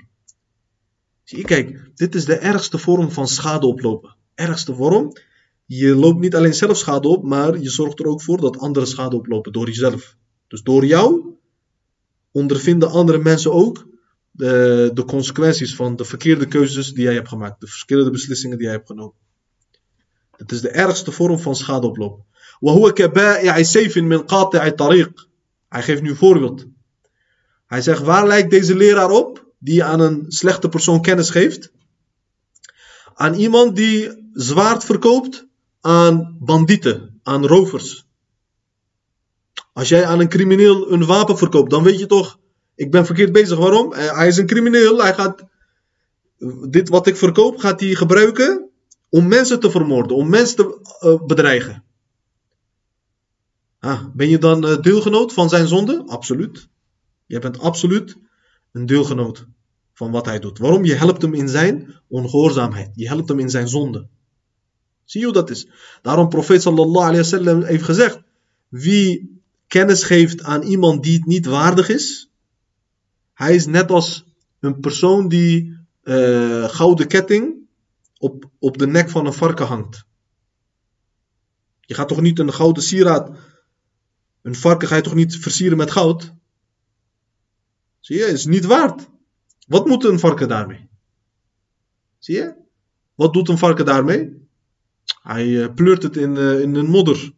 Zie je, kijk, dit is de ergste vorm van schade oplopen. Ergste vorm je loopt niet alleen zelf schade op, maar je zorgt er ook voor dat anderen schade oplopen door jezelf. Dus door jou ondervinden andere mensen ook de, de consequenties van de verkeerde keuzes die jij hebt gemaakt, de verkeerde beslissingen die jij hebt genomen. Het is de ergste vorm van schade oplopen. Hij geeft nu een voorbeeld. Hij zegt, waar lijkt deze leraar op die aan een slechte persoon kennis geeft? Aan iemand die zwaard verkoopt aan bandieten, aan rovers. Als jij aan een crimineel een wapen verkoopt, dan weet je toch, Ik ben verkeerd bezig. Waarom? Eh, hij is een crimineel. Hij gaat, dit wat ik verkoop, gaat hij gebruiken om mensen te vermoorden, om mensen te uh, bedreigen. Ah, ben je dan uh, deelgenoot van zijn zonde? Absoluut. Je bent absoluut een deelgenoot van wat hij doet. Waarom? Je helpt hem in zijn ongehoorzaamheid. Je helpt hem in zijn zonde. Zie je hoe dat is? Daarom profeet sallallahu alayhi wasallam heeft gezegd: wie kennis geeft aan iemand die het niet waardig is, hij is net als een persoon die uh, gouden ketting op, op de nek van een varken hangt. Je gaat toch niet een gouden sieraad, een varken ga je toch niet versieren met goud? Zie je, is niet waard. Wat moet een varken daarmee? Zie je? Wat doet een varken daarmee? Hij eh, pleurt het in, uh, in een modder.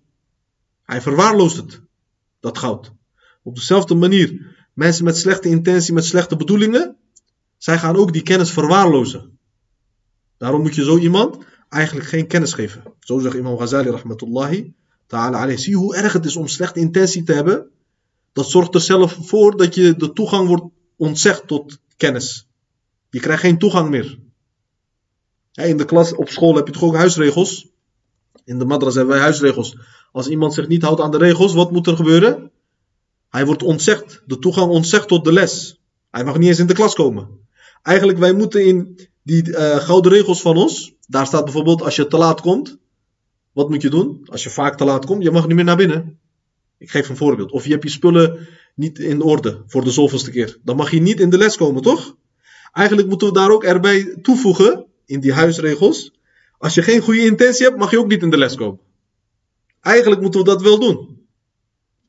Hij verwaarloost het, dat goud. Op dezelfde manier, mensen met slechte intentie, met slechte bedoelingen, zij gaan ook die kennis verwaarlozen. Daarom moet je zo iemand eigenlijk geen kennis geven. Zo zegt Imam Ghazali rahmatullahi ta'ala alayhi. Zie hoe erg het is om slechte intentie te hebben. Dat zorgt er zelf voor dat je de toegang wordt ontzegd tot kennis. Je krijgt geen toegang meer. In de klas op school heb je toch ook huisregels. In de madras hebben wij huisregels. Als iemand zich niet houdt aan de regels, wat moet er gebeuren? Hij wordt ontzegd, de toegang ontzegd tot de les. Hij mag niet eens in de klas komen. Eigenlijk, wij moeten in die uh, gouden regels van ons, daar staat bijvoorbeeld als je te laat komt, wat moet je doen? Als je vaak te laat komt, je mag niet meer naar binnen. Ik geef een voorbeeld. Of je hebt je spullen niet in orde voor de zoveelste keer. Dan mag je niet in de les komen, toch? Eigenlijk moeten we daar ook erbij toevoegen, in die huisregels. Als je geen goede intentie hebt, mag je ook niet in de les komen. Eigenlijk moeten we dat wel doen.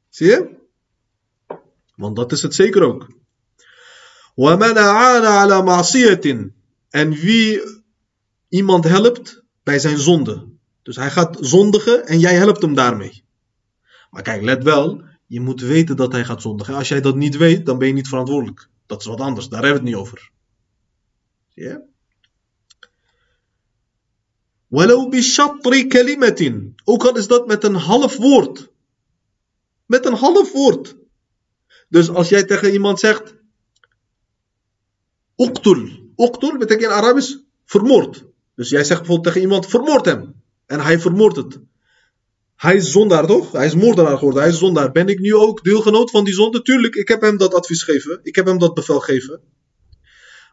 Zie je? Want dat is het zeker ook. En wie iemand helpt bij zijn zonde. Dus hij gaat zondigen en jij helpt hem daarmee. Maar kijk, let wel, je moet weten dat hij gaat zondigen. Als jij dat niet weet, dan ben je niet verantwoordelijk. Dat is wat anders, daar hebben we het niet over. Zie je? Ook al is dat met een half woord. Met een half woord. Dus als jij tegen iemand zegt. Oktul. Oktul betekent in Arabisch vermoord. Dus jij zegt bijvoorbeeld tegen iemand: vermoord hem. En hij vermoordt het. Hij is zondaar toch? Hij is moordenaar geworden. Hij is zondaar. Ben ik nu ook deelgenoot van die zonde? Tuurlijk, ik heb hem dat advies gegeven. Ik heb hem dat bevel gegeven.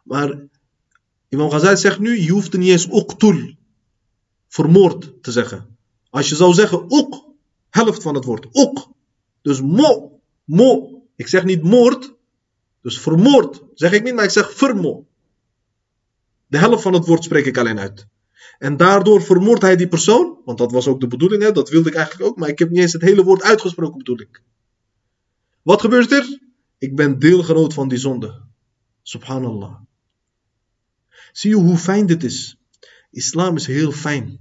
Maar Imam Ghazali zegt nu: je hoeft niet eens oktul vermoord te zeggen. Als je zou zeggen ook, helft van het woord, ook. Dus mo, mo. Ik zeg niet moord, dus vermoord zeg ik niet, maar ik zeg vermo. De helft van het woord spreek ik alleen uit. En daardoor vermoordt hij die persoon, want dat was ook de bedoeling, hè? dat wilde ik eigenlijk ook, maar ik heb niet eens het hele woord uitgesproken, bedoel ik. Wat gebeurt er? Ik ben deelgenoot van die zonde. Subhanallah. Zie je hoe fijn dit is? Islam is heel fijn.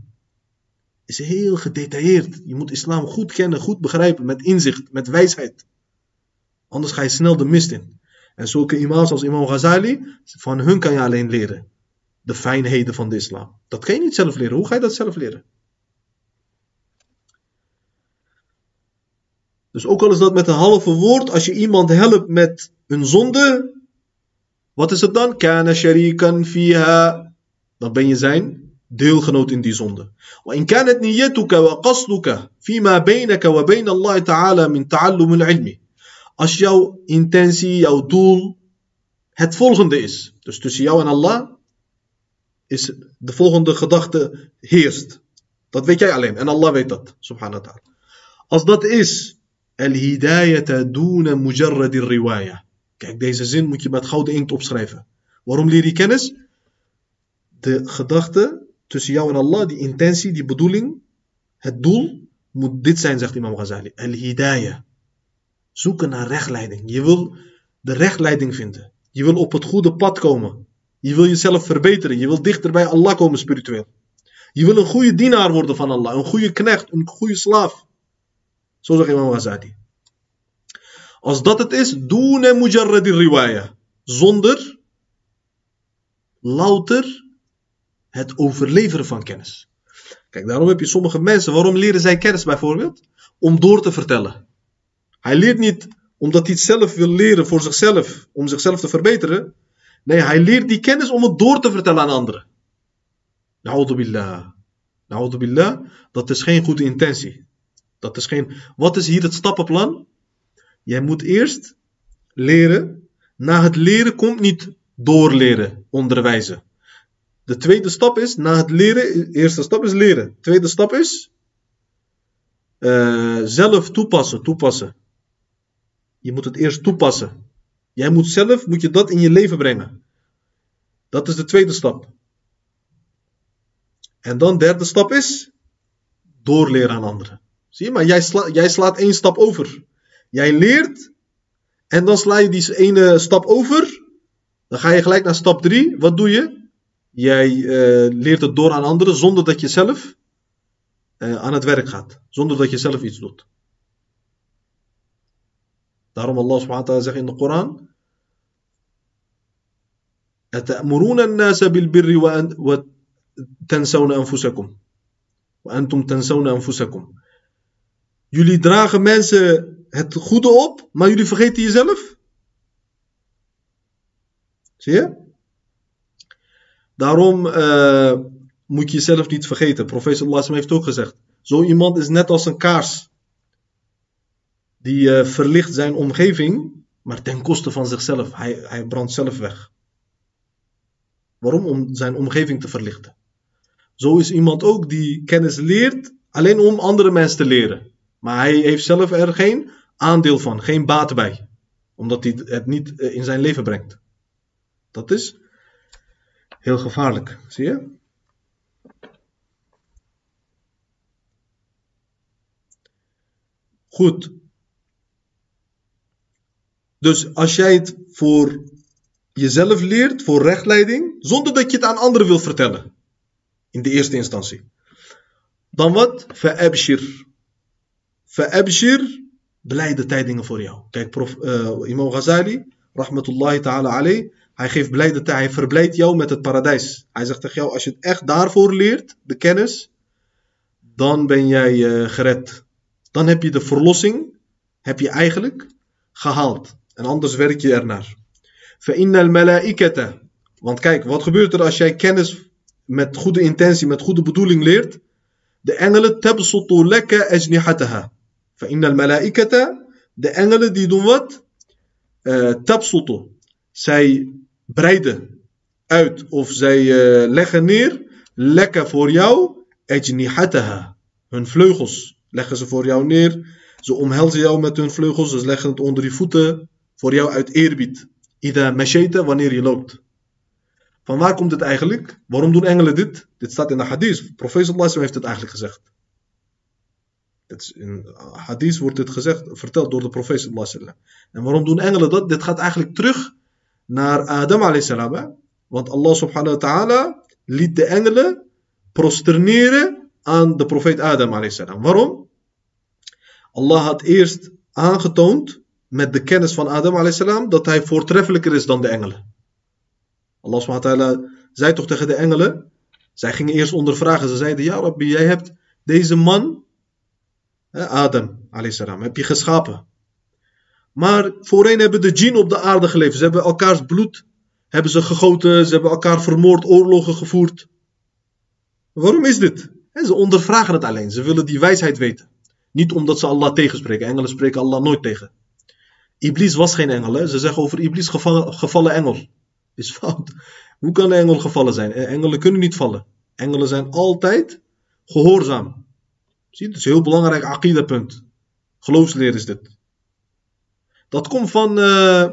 Is heel gedetailleerd. Je moet islam goed kennen, goed begrijpen, met inzicht, met wijsheid. Anders ga je snel de mist in. En zulke imams als Imam Ghazali, van hun kan je alleen leren. De fijnheden van de islam. Dat kan je niet zelf leren. Hoe ga je dat zelf leren? Dus ook al is dat met een halve woord, als je iemand helpt met een zonde, wat is het dan? Kana sharikan fiha. Dan ben je zijn deelgenoot in die zonde. وإن كانت نيتك وقصدك فيما بينك وبين الله تعالى من تعلم العلم. Als jouw intentie, jouw doel het volgende is. Dus tussen jou en Allah is de volgende gedachte heerst. Dat weet jij alleen en Allah weet dat. Subhanahu wa ta'ala. Als dat is al-hidayata duna mujarrad riwaya. Kijk, deze zin moet je met gouden inkt opschrijven. Waarom leer je kennis? De gedachte tussen jou en Allah, die intentie, die bedoeling, het doel moet dit zijn, zegt Imam Ghazali. Al-hidayah. Zoeken naar rechtleiding. Je wil de rechtleiding vinden. Je wil op het goede pad komen. Je wil jezelf verbeteren. Je wil dichter bij Allah komen spiritueel. Je wil een goede dienaar worden van Allah. Een goede knecht, een goede slaaf. Zo zegt Imam Ghazali. Als dat het is, doen mujarradi riwaya. Zonder louter het overleveren van kennis. Kijk, daarom heb je sommige mensen, waarom leren zij kennis bijvoorbeeld? Om door te vertellen. Hij leert niet omdat hij het zelf wil leren voor zichzelf, om zichzelf te verbeteren. Nee, hij leert die kennis om het door te vertellen aan anderen. Na'udhu. Na'udhu billah, dat is geen goede intentie. Dat is geen... Wat is hier het stappenplan? Jij moet eerst leren. Na het leren komt niet doorleren, onderwijzen. De tweede stap is, na het leren, eerste stap is leren. Tweede stap is uh, zelf toepassen, toepassen. Je moet het eerst toepassen. Jij moet zelf, moet je dat in je leven brengen. Dat is de tweede stap. En dan derde stap is doorleren aan anderen. Zie je, maar jij, sla, jij slaat één stap over. Jij leert en dan sla je die ene stap over. Dan ga je gelijk naar stap 3. Wat doe je? Jij uh, leert het door aan anderen zonder dat je zelf uh, aan het werk gaat. Zonder dat je zelf iets doet. Daarom Allah subhanahu wa ta'ala zegt in de Koran. أتأمرون الناس بالبر وتنسون أنفسكم وأنتم تنسون أنفسكم Jullie dragen mensen het goede op, maar jullie vergeten jezelf. Zie je? Daarom uh, moet je jezelf niet vergeten. Profeet Allah heeft ook gezegd. Zo iemand is net als een kaars. Die uh, verlicht zijn omgeving, maar ten koste van zichzelf. Hij, hij brandt zelf weg. Waarom? Om zijn omgeving te verlichten. Zo is iemand ook die kennis leert alleen om andere mensen te leren. Maar hij heeft zelf er geen aandeel van, geen baat bij. Omdat hij het niet eh, in zijn leven brengt. Dat is heel gevaarlijk, zie je? Goed. Dus als jij het voor jezelf leert, voor rechtleiding, zonder dat je het aan anderen wilt vertellen. In de eerste instantie. Dan wat? Fa'abshir. Fa'abshir, blijde tijdingen voor jou. Kijk, prof, uh, Imam Ghazali, rahmatullahi ta'ala alayh, hij geeft blijde hij verblijdt jou met het paradijs. Hij zegt tegen jou, als je het echt daarvoor leert, de kennis, dan ben jij uh, gered. Dan heb je de verlossing, heb je eigenlijk gehaald. En anders werk je ernaar. Malaikata. Want kijk, wat gebeurt er als jij kennis met goede intentie, met goede bedoeling leert? De engelen tabsutu laka ajnihataha. Fa'innal malaikata. De engelen die doen wat? Uh, tabsutu. Zij breiden uit of zij uh, leggen neer. Lekker voor jou. Ajnihataha. Hun vleugels leggen ze voor jou neer. Ze omhelzen jou met hun vleugels. Ze leggen het onder je voeten. Voor jou uit eerbied. Ida mashayta, wanneer je loopt. Van waar komt het eigenlijk? Waarom doen engelen dit? Dit staat in de hadith. Profeet sallallahu heeft het eigenlijk gezegd. in hadith wordt dit gezegd, verteld door de profeet sallallahu En waarom doen engelen dat? Dit gaat eigenlijk terug naar Adam alayhi Want Allah subhanahu wa ta'ala liet de engelen prosterneren aan de profeet Adam alayhi Waarom? Allah had eerst aangetoond met de kennis van Adam a.s. dat hij voortreffelijker is dan de engelen. Allah zei toch tegen de engelen, zij gingen eerst ondervragen, ze zeiden, ja Rabbi, jij hebt deze man, Adam a.s. heb je geschapen. Maar voorheen hebben de djinn op de aarde geleefd, ze hebben elkaars bloed hebben ze gegoten, ze hebben elkaar vermoord, oorlogen gevoerd. Waarom is dit? ze ondervragen het alleen, ze willen die wijsheid weten. Niet omdat ze Allah tegenspreken, engelen spreken Allah nooit tegen. Iblis was geen engel. Ze zeggen over Iblis gevallen, gevallen engel. Is fout. Hoe kan een engel gevallen zijn? Eh, engelen kunnen niet vallen. Engelen zijn altijd gehoorzaam. Zie, het is een heel belangrijk akida-punt. Geloofsleer is dit. Dat komt van uh,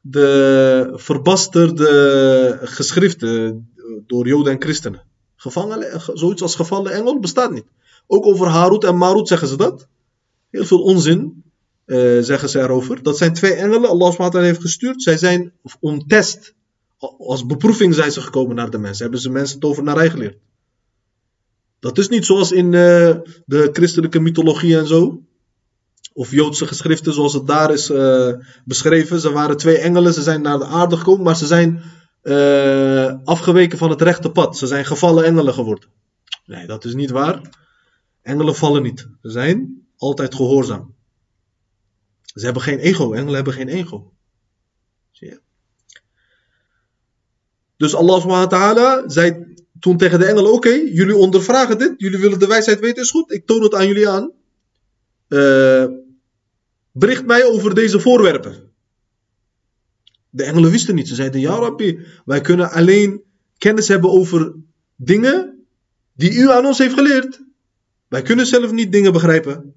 de verbasterde geschriften door Joden en christenen. Gevangen, zoiets als gevallen engel bestaat niet. Ook over Harut en Marut zeggen ze dat. Heel veel onzin. Uh, zeggen ze erover. Dat zijn twee engelen, Allah SWT heeft gestuurd. Zij zijn ontest. Als beproeving zijn ze gekomen naar de mensen. Hebben ze mensen tovenarij geleerd. Dat is niet zoals in uh, de christelijke mythologie en zo. Of Joodse geschriften zoals het daar is uh, beschreven. Ze waren twee engelen, ze zijn naar de aarde gekomen, maar ze zijn afgeweken van het rechte pad. Ze zijn gevallen engelen geworden. Nee, dat is niet waar. Engelen vallen niet. Ze zijn altijd gehoorzaam. Ze hebben geen ego. Engelen hebben geen ego. Zie je? Dus Allah subhanahu wa ta'ala zei toen tegen de engelen: Oké, jullie ondervragen dit. Jullie willen de wijsheid weten, is goed. Ik toon het aan jullie aan. Uh, bericht mij over deze voorwerpen. De engelen wisten niet. Ze zeiden: Ja, Rabbi, wij kunnen alleen kennis hebben over dingen die u aan ons heeft geleerd. Wij kunnen zelf niet dingen begrijpen.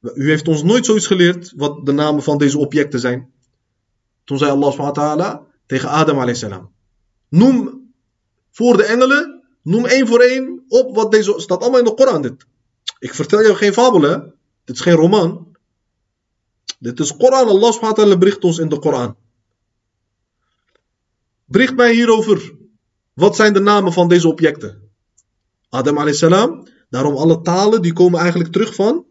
U heeft ons nooit zoiets geleerd wat de namen van deze objecten zijn. Toen zei Allah subhanahu wa ta'ala tegen Adam alayhi salam. Noem voor de engelen, noem één voor één op wat deze, staat allemaal in de Koran dit. Ik vertel jou geen fabel hè. Dit is geen roman. Dit is Koran. Allah subhanahu wa ta'ala bericht ons in de Koran. Bericht mij hierover. Wat zijn de namen van deze objecten? Adam alayhi salam. Daarom alle talen die komen eigenlijk terug van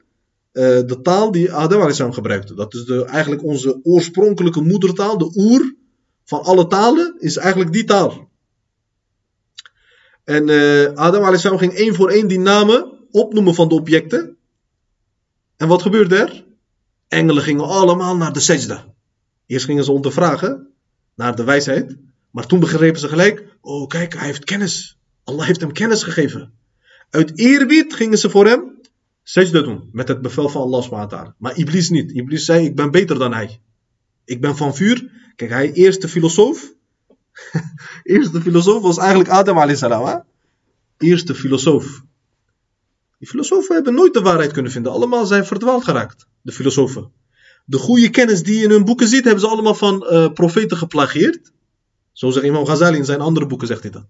de taal die Adam alayhi salam gebruikte. Dat is de, eigenlijk onze oorspronkelijke moedertaal. De oer van alle talen is eigenlijk die taal. En uh, Adam a.s. ging één voor één die namen opnoemen van de objecten. En wat gebeurde er? Engelen gingen allemaal naar de sajda. Eerst gingen ze ondervragen naar de wijsheid. Maar toen begrepen ze gelijk: oh, kijk, hij heeft kennis. Allah heeft hem kennis gegeven. Uit eerbied gingen ze voor hem sajda doen. Met het bevel van Allah subhanahu Maar Iblis niet. Iblis zei: Ik ben beter dan hij. Ik ben van vuur. Kijk, hij eerste filosoof. eerste filosoof was eigenlijk Adam alayhi salam. Eerste filosoof. Die filosofen hebben nooit de waarheid kunnen vinden. Allemaal zijn verdwaald geraakt. De filosofen. De goede kennis die je in hun boeken ziet, hebben ze allemaal van uh, profeten geplagieerd. Zo zegt Imam Ghazali in zijn andere boeken, zegt hij dat.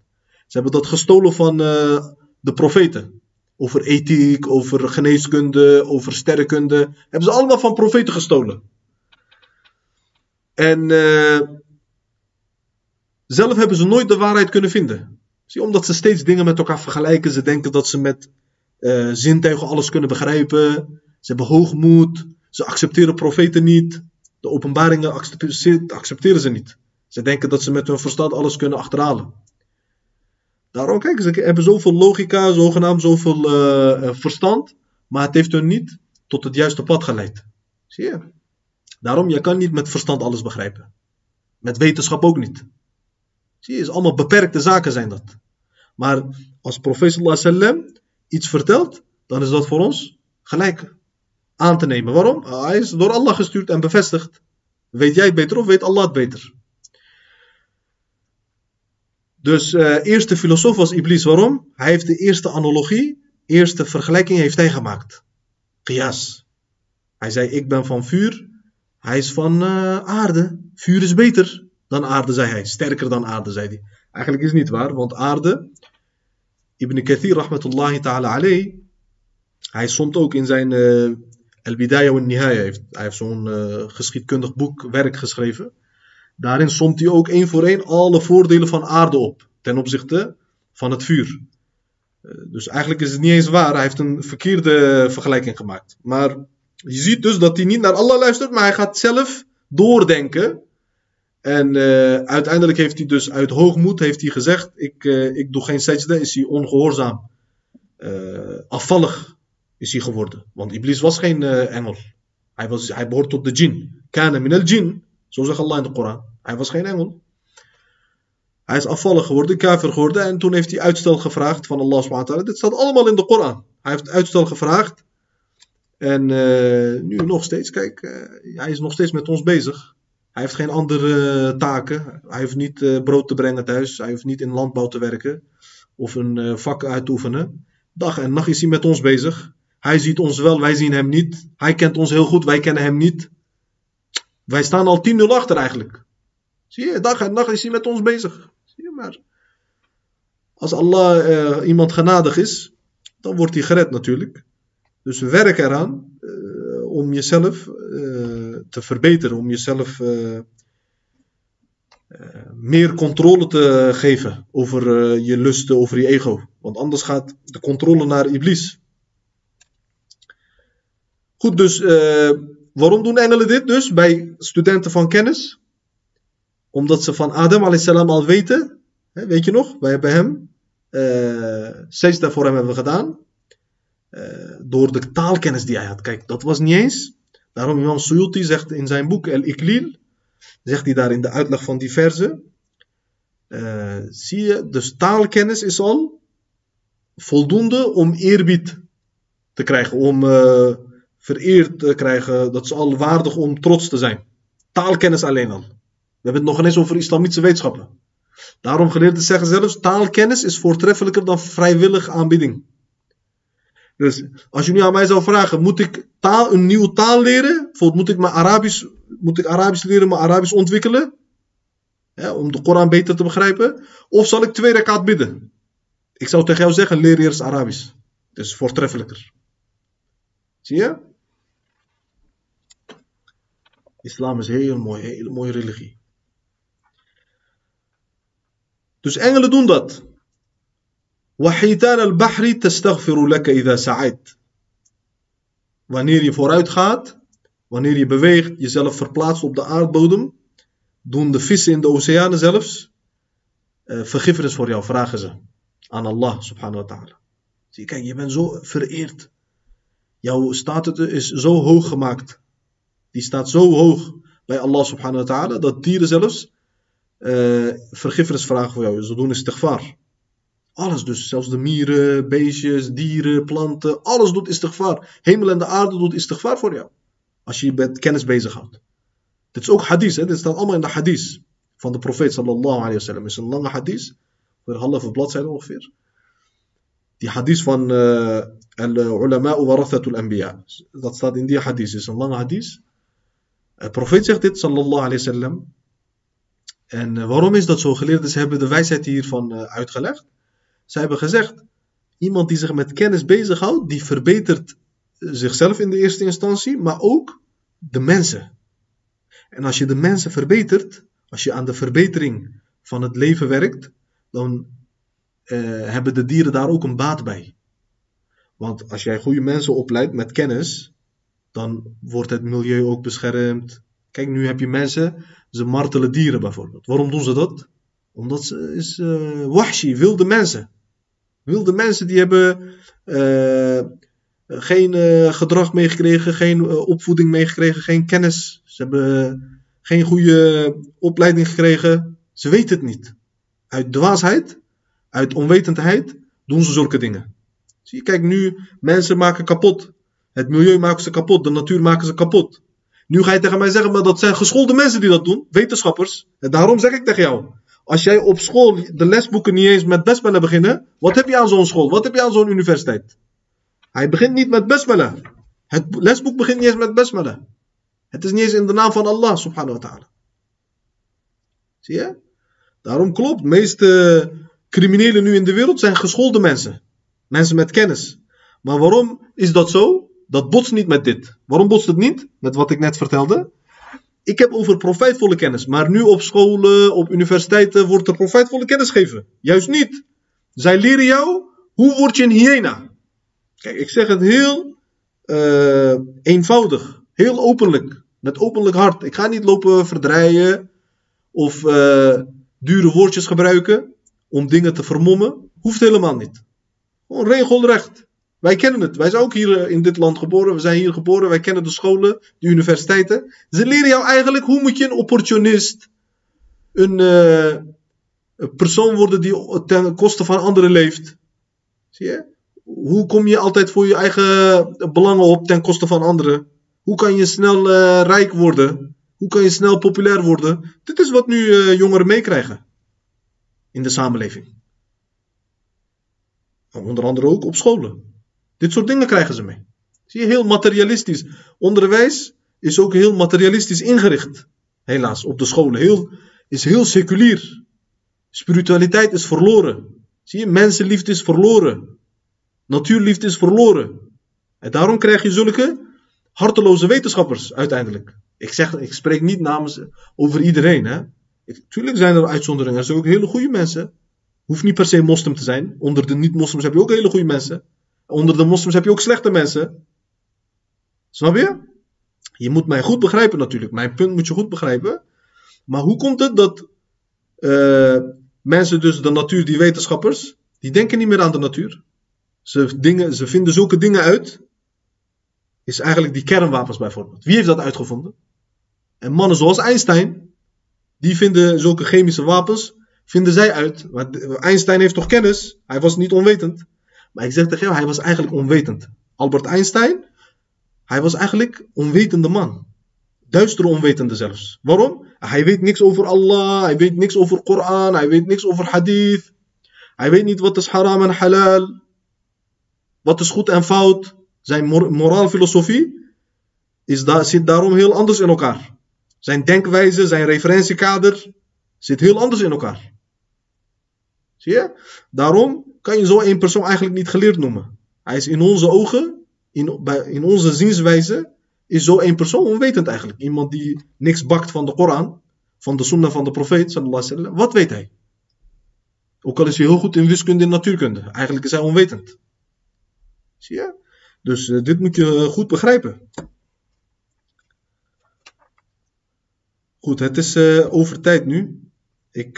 Ze hebben dat gestolen van uh, de profeten. Over ethiek, over geneeskunde, over sterrenkunde. Hebben ze allemaal van profeten gestolen. En uh, zelf hebben ze nooit de waarheid kunnen vinden. Omdat ze steeds dingen met elkaar vergelijken. Ze denken dat ze met uh, zintuigen alles kunnen begrijpen. Ze hebben hoogmoed. Ze accepteren profeten niet. De openbaringen accepteren ze niet. Ze denken dat ze met hun verstand alles kunnen achterhalen. Daarom, kijk, ze hebben zoveel logica, zogenaamd zoveel uh, verstand. Maar het heeft hun niet tot het juiste pad geleid. Zie je? Daarom, je kan niet met verstand alles begrijpen. Met wetenschap ook niet. Zie je, is allemaal beperkte zaken zijn dat. Maar als profeet sallam iets vertelt, dan is dat voor ons gelijk aan te nemen. Waarom? Hij is door Allah gestuurd en bevestigd. Weet jij het beter of weet Allah het beter? Dus uh, eerste filosoof was Iblis. Waarom? Hij heeft de eerste analogie, eerste vergelijking heeft hij gemaakt. Qiyas. Hij zei, ik ben van vuur, hij is van uh, aarde. Vuur is beter dan aarde, zei hij. Sterker dan aarde, zei hij. Eigenlijk is het niet waar, want aarde, Ibn Kathir rahmatullahi ta'ala alayh, hij stond ook in zijn uh, Al-Bidayah wa Nihaya, hij heeft zo'n geschiedkundig boek, werk geschreven. Daarin somt hij ook één voor één alle voordelen van aarde op, ten opzichte van het vuur. Uh, dus eigenlijk is het niet eens waar, hij heeft een verkeerde vergelijking gemaakt. Maar je ziet dus dat hij niet naar Allah luistert, maar hij gaat zelf doordenken en uh, uiteindelijk heeft hij dus uit hoogmoed heeft hij gezegd: Ik, uh, ik doe geen sajda, is hij ongehoorzaam. Afvallig is hij geworden. Want Iblis was geen engel. Hij, was, hij behoort tot de jin. Kana min al jin. Zo zegt Allah in de Koran. Hij was geen engel. Hij is afvallig geworden, kafir geworden. En toen heeft hij uitstel gevraagd van Allah. Dit staat allemaal in de Koran. Hij heeft uitstel gevraagd. En nu nog steeds, kijk, hij is nog steeds met ons bezig. Hij heeft geen andere taken. Hij hoeft niet brood te brengen thuis. Hij hoeft niet in landbouw te werken. Of een vak uit te oefenen. Dag en nacht is hij met ons bezig. Hij ziet ons wel, wij zien hem niet. Hij kent ons heel goed, wij kennen hem niet. Wij staan al 10-0 achter eigenlijk. Zie je, dag en nacht is hij met ons bezig. Zie je maar. Als Allah uh, iemand genadig is, dan wordt hij gered natuurlijk. Dus werk eraan om jezelf te verbeteren, om jezelf meer controle te geven over je lusten, over je ego. Want anders gaat de controle naar Iblis. Goed, dus waarom doen engelen dit dus bij studenten van kennis? Omdat ze van Adam a.s. al weten, weet je nog, wij hebben hem, steeds daarvoor hem hebben gedaan. door de taalkennis die hij had. Kijk, dat was niet eens Daarom Imam Suyuti zegt in zijn boek El Iklil, zegt hij daar in de uitleg van die verzen, uh, zie je, dus taalkennis is al voldoende om eerbied te krijgen, om uh, vereerd te krijgen, dat is al waardig om trots te zijn. Taalkennis alleen al. We hebben het nog eens over islamitische wetenschappen. Daarom geleerden zeggen zelfs, taalkennis is voortreffelijker dan vrijwillig aanbieding. Dus als je nu aan mij zou vragen, moet ik taal, een nieuwe taal leren? Bijvoorbeeld, moet ik, mijn Arabisch, moet ik Arabisch leren, mijn Arabisch ontwikkelen? om de Koran beter te begrijpen? Of zal ik twee rakaat bidden? Ik zou tegen jou zeggen, leer eerst Arabisch. Het is voortreffelijker. Zie je? Islam is heel mooi, een hele mooie religie. Dus engelen doen dat. Wahitan al-Bahri laka idha sa'id. Wanneer je vooruit gaat, wanneer je beweegt, jezelf verplaatst op de aardbodem, doen de vissen in de oceanen zelfs uh, vergiffenis voor jou, vragen ze aan Allah subhanahu wa ta'ala. Zie, kijk, je bent zo vereerd. Jouw status is zo hoog gemaakt. Die staat zo hoog bij Allah subhanahu wa ta'ala, dat dieren zelfs uh, vergiffenis vragen voor jou. Ze doen istighfar. Alles dus, zelfs de mieren, beestjes, dieren, planten, alles doet istighfar. Hemel en de aarde doet istighfar voor jou. Als je je met kennis bezighoudt. Dit is ook hadith, hè? dit staat allemaal in de hadith van de profeet sallallahu alayhi wa sallam. Het is een lange hadith, voor een halve bladzijde ongeveer. Die hadith van uh, al-ulama warathatul anbiya. Dat staat in die hadith, het is een lange hadith. De profeet zegt dit sallallahu alayhi wa sallam. En uh, waarom is dat zo? Geleerden ze hebben de wijsheid hiervan uh, uitgelegd. Zij hebben gezegd, iemand die zich met kennis bezighoudt, die verbetert zichzelf in de eerste instantie, maar ook de mensen. En als je de mensen verbetert, als je aan de verbetering van het leven werkt, dan uh, hebben de dieren daar ook een baat bij. Want als jij goede mensen opleidt met kennis, dan wordt het milieu ook beschermd. Kijk, nu heb je mensen, ze martelen dieren bijvoorbeeld. Waarom doen ze dat? Omdat ze is uh, wahshi, wilde mensen. Wilde mensen die hebben uh, geen uh, gedrag meegekregen, geen opvoeding meegekregen, geen kennis. Ze hebben geen goede opleiding gekregen. Ze weten het niet. Uit dwaasheid, uit onwetendheid doen ze zulke dingen. Zie je, kijk nu, mensen maken kapot. Het milieu maken ze kapot, de natuur maken ze kapot. Nu ga je tegen mij zeggen, maar dat zijn geschoolde mensen die dat doen, wetenschappers. En daarom zeg ik tegen jou, als jij op school de lesboeken niet eens met besmellen beginnen, wat heb je aan zo'n school? Wat heb je aan zo'n universiteit? Hij begint niet met besmellen. Het lesboek begint niet eens met besmellen. Het is niet eens in de naam van Allah subhanahu wa ta'ala. Zie je? Daarom klopt, de meeste criminelen nu in de wereld zijn geschoolde mensen. Mensen met kennis. Maar waarom is dat zo? Dat botst niet met dit. Waarom botst het niet? Met wat ik net vertelde. Ik heb over profijtvolle kennis. Maar nu op scholen, op universiteiten wordt er profijtvolle kennis gegeven. Juist niet. Zij leren jou hoe word je een hyena. Kijk, ik zeg het heel uh, eenvoudig. Heel openlijk. Met openlijk hart. Ik ga niet lopen verdraaien. Of uh, dure woordjes gebruiken. Om dingen te vermommen. Hoeft helemaal niet. Gewoon regelrecht. Wij kennen het. Wij zijn ook hier eh, in dit land geboren. We zijn hier geboren. Wij kennen de scholen, de universiteiten. Ze leren jou eigenlijk hoe moet je een opportunist, een, uh, een persoon worden die ten koste van anderen leeft. Zie je? Hoe kom je altijd voor je eigen belangen op ten koste van anderen? Hoe kan je snel uh, rijk worden? Hoe kan je snel populair worden? Dit is wat nu jongeren meekrijgen in de samenleving. Onder andere ook op scholen. Dit soort dingen krijgen ze mee. Zie je, heel materialistisch. Onderwijs is ook heel materialistisch ingericht. Helaas, op de scholen. Heel, is heel seculier. Spiritualiteit is verloren. Zie je, mensenliefde is verloren. Natuurliefde is verloren. En daarom krijg je zulke harteloze wetenschappers uiteindelijk. Ik, zeg, ik spreek niet namens over iedereen. Hè? Tuurlijk zijn er uitzonderingen. Er zijn ook hele goede mensen. Hoeft niet per se moslim te zijn. Onder de niet-moslims heb je ook hele goede mensen. Onder de moslims heb je ook slechte mensen. Snap je? Je moet mij goed begrijpen natuurlijk. Mijn punt moet je goed begrijpen. Maar hoe komt het dat uh, mensen dus de natuur, die wetenschappers, die denken niet meer aan de natuur. Ze, dingen, ze vinden zulke dingen uit. is eigenlijk die kernwapens bijvoorbeeld. Wie heeft dat uitgevonden? En mannen zoals Einstein, die vinden zulke chemische wapens, vinden zij uit. Want Einstein heeft toch kennis? Hij was niet onwetend. Maar ik zeg tegen jou, hij was eigenlijk onwetend. Albert Einstein, hij was eigenlijk onwetende man. Duistere onwetende zelfs. Waarom? Hij weet niks over Allah, hij weet niks over Koran, hij weet niks over hadith. Hij weet niet wat is haram en halal. Wat is goed en fout. Zijn moraalfilosofie is zit daarom heel anders in elkaar. Zijn denkwijze, zijn referentiekader zit heel anders in elkaar. Zie je? Daarom kan je zo een persoon eigenlijk niet geleerd noemen. Hij is in onze ogen, in, in onze zienswijze, is zo een persoon onwetend eigenlijk. Iemand die niks bakt van de Koran, van de sunnah van de profeet. Wat weet hij? Ook al is hij heel goed in wiskunde en natuurkunde. Eigenlijk is hij onwetend. Zie je? Dus uh, dit moet je uh, goed begrijpen. Goed, het is uh, over tijd nu. Ik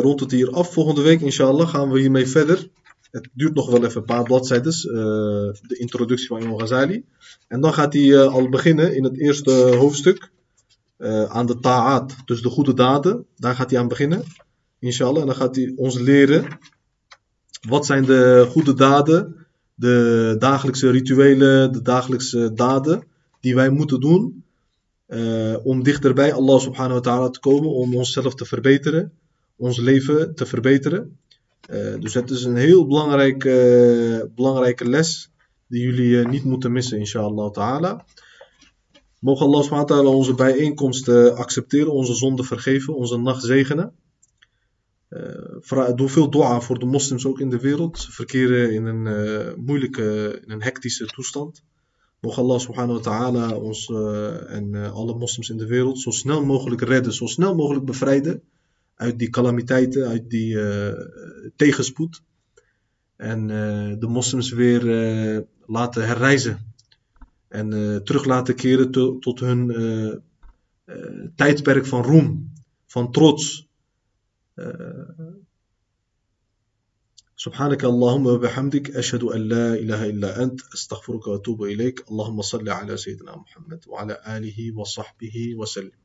rond het hier af. Volgende week, inshallah, gaan we hiermee verder. Het duurt nog wel even een paar bladzijden, de introductie van Imam Ghazali. En dan gaat hij al beginnen in het eerste hoofdstuk aan de ta'at, dus de goede daden. Daar gaat hij aan beginnen, inshallah. En dan gaat hij ons leren wat zijn de goede daden de dagelijkse rituelen, de dagelijkse daden die wij moeten doen uh, om dichterbij Allah subhanahu wa ta'ala te komen, om onszelf te verbeteren, ons leven te verbeteren. Uh, dus het is een heel belangrijk, uh, belangrijke les die jullie niet moeten missen, inshallah ta'ala. Mogen Allah subhanahu onze bijeenkomsten accepteren, onze zonden vergeven, onze nacht zegenen. Doe veel dua voor de moslims ook in de wereld. Ze verkeren in een moeilijke, in een hectische toestand. Mogen Allah subhanahu wa ta'ala ons en alle moslims in de wereld zo snel mogelijk redden, zo snel mogelijk bevrijden uit die calamiteiten, uit die tegenspoed. En de moslims weer laten herreizen en terug laten keren to, tot hun tijdperk van roem, van trots, سبحانك اللهم وبحمدك أشهد أن لا إله إلا أنت أستغفرك وأتوب إليك اللهم صل على سيدنا محمد وعلى آله وصحبه وسلم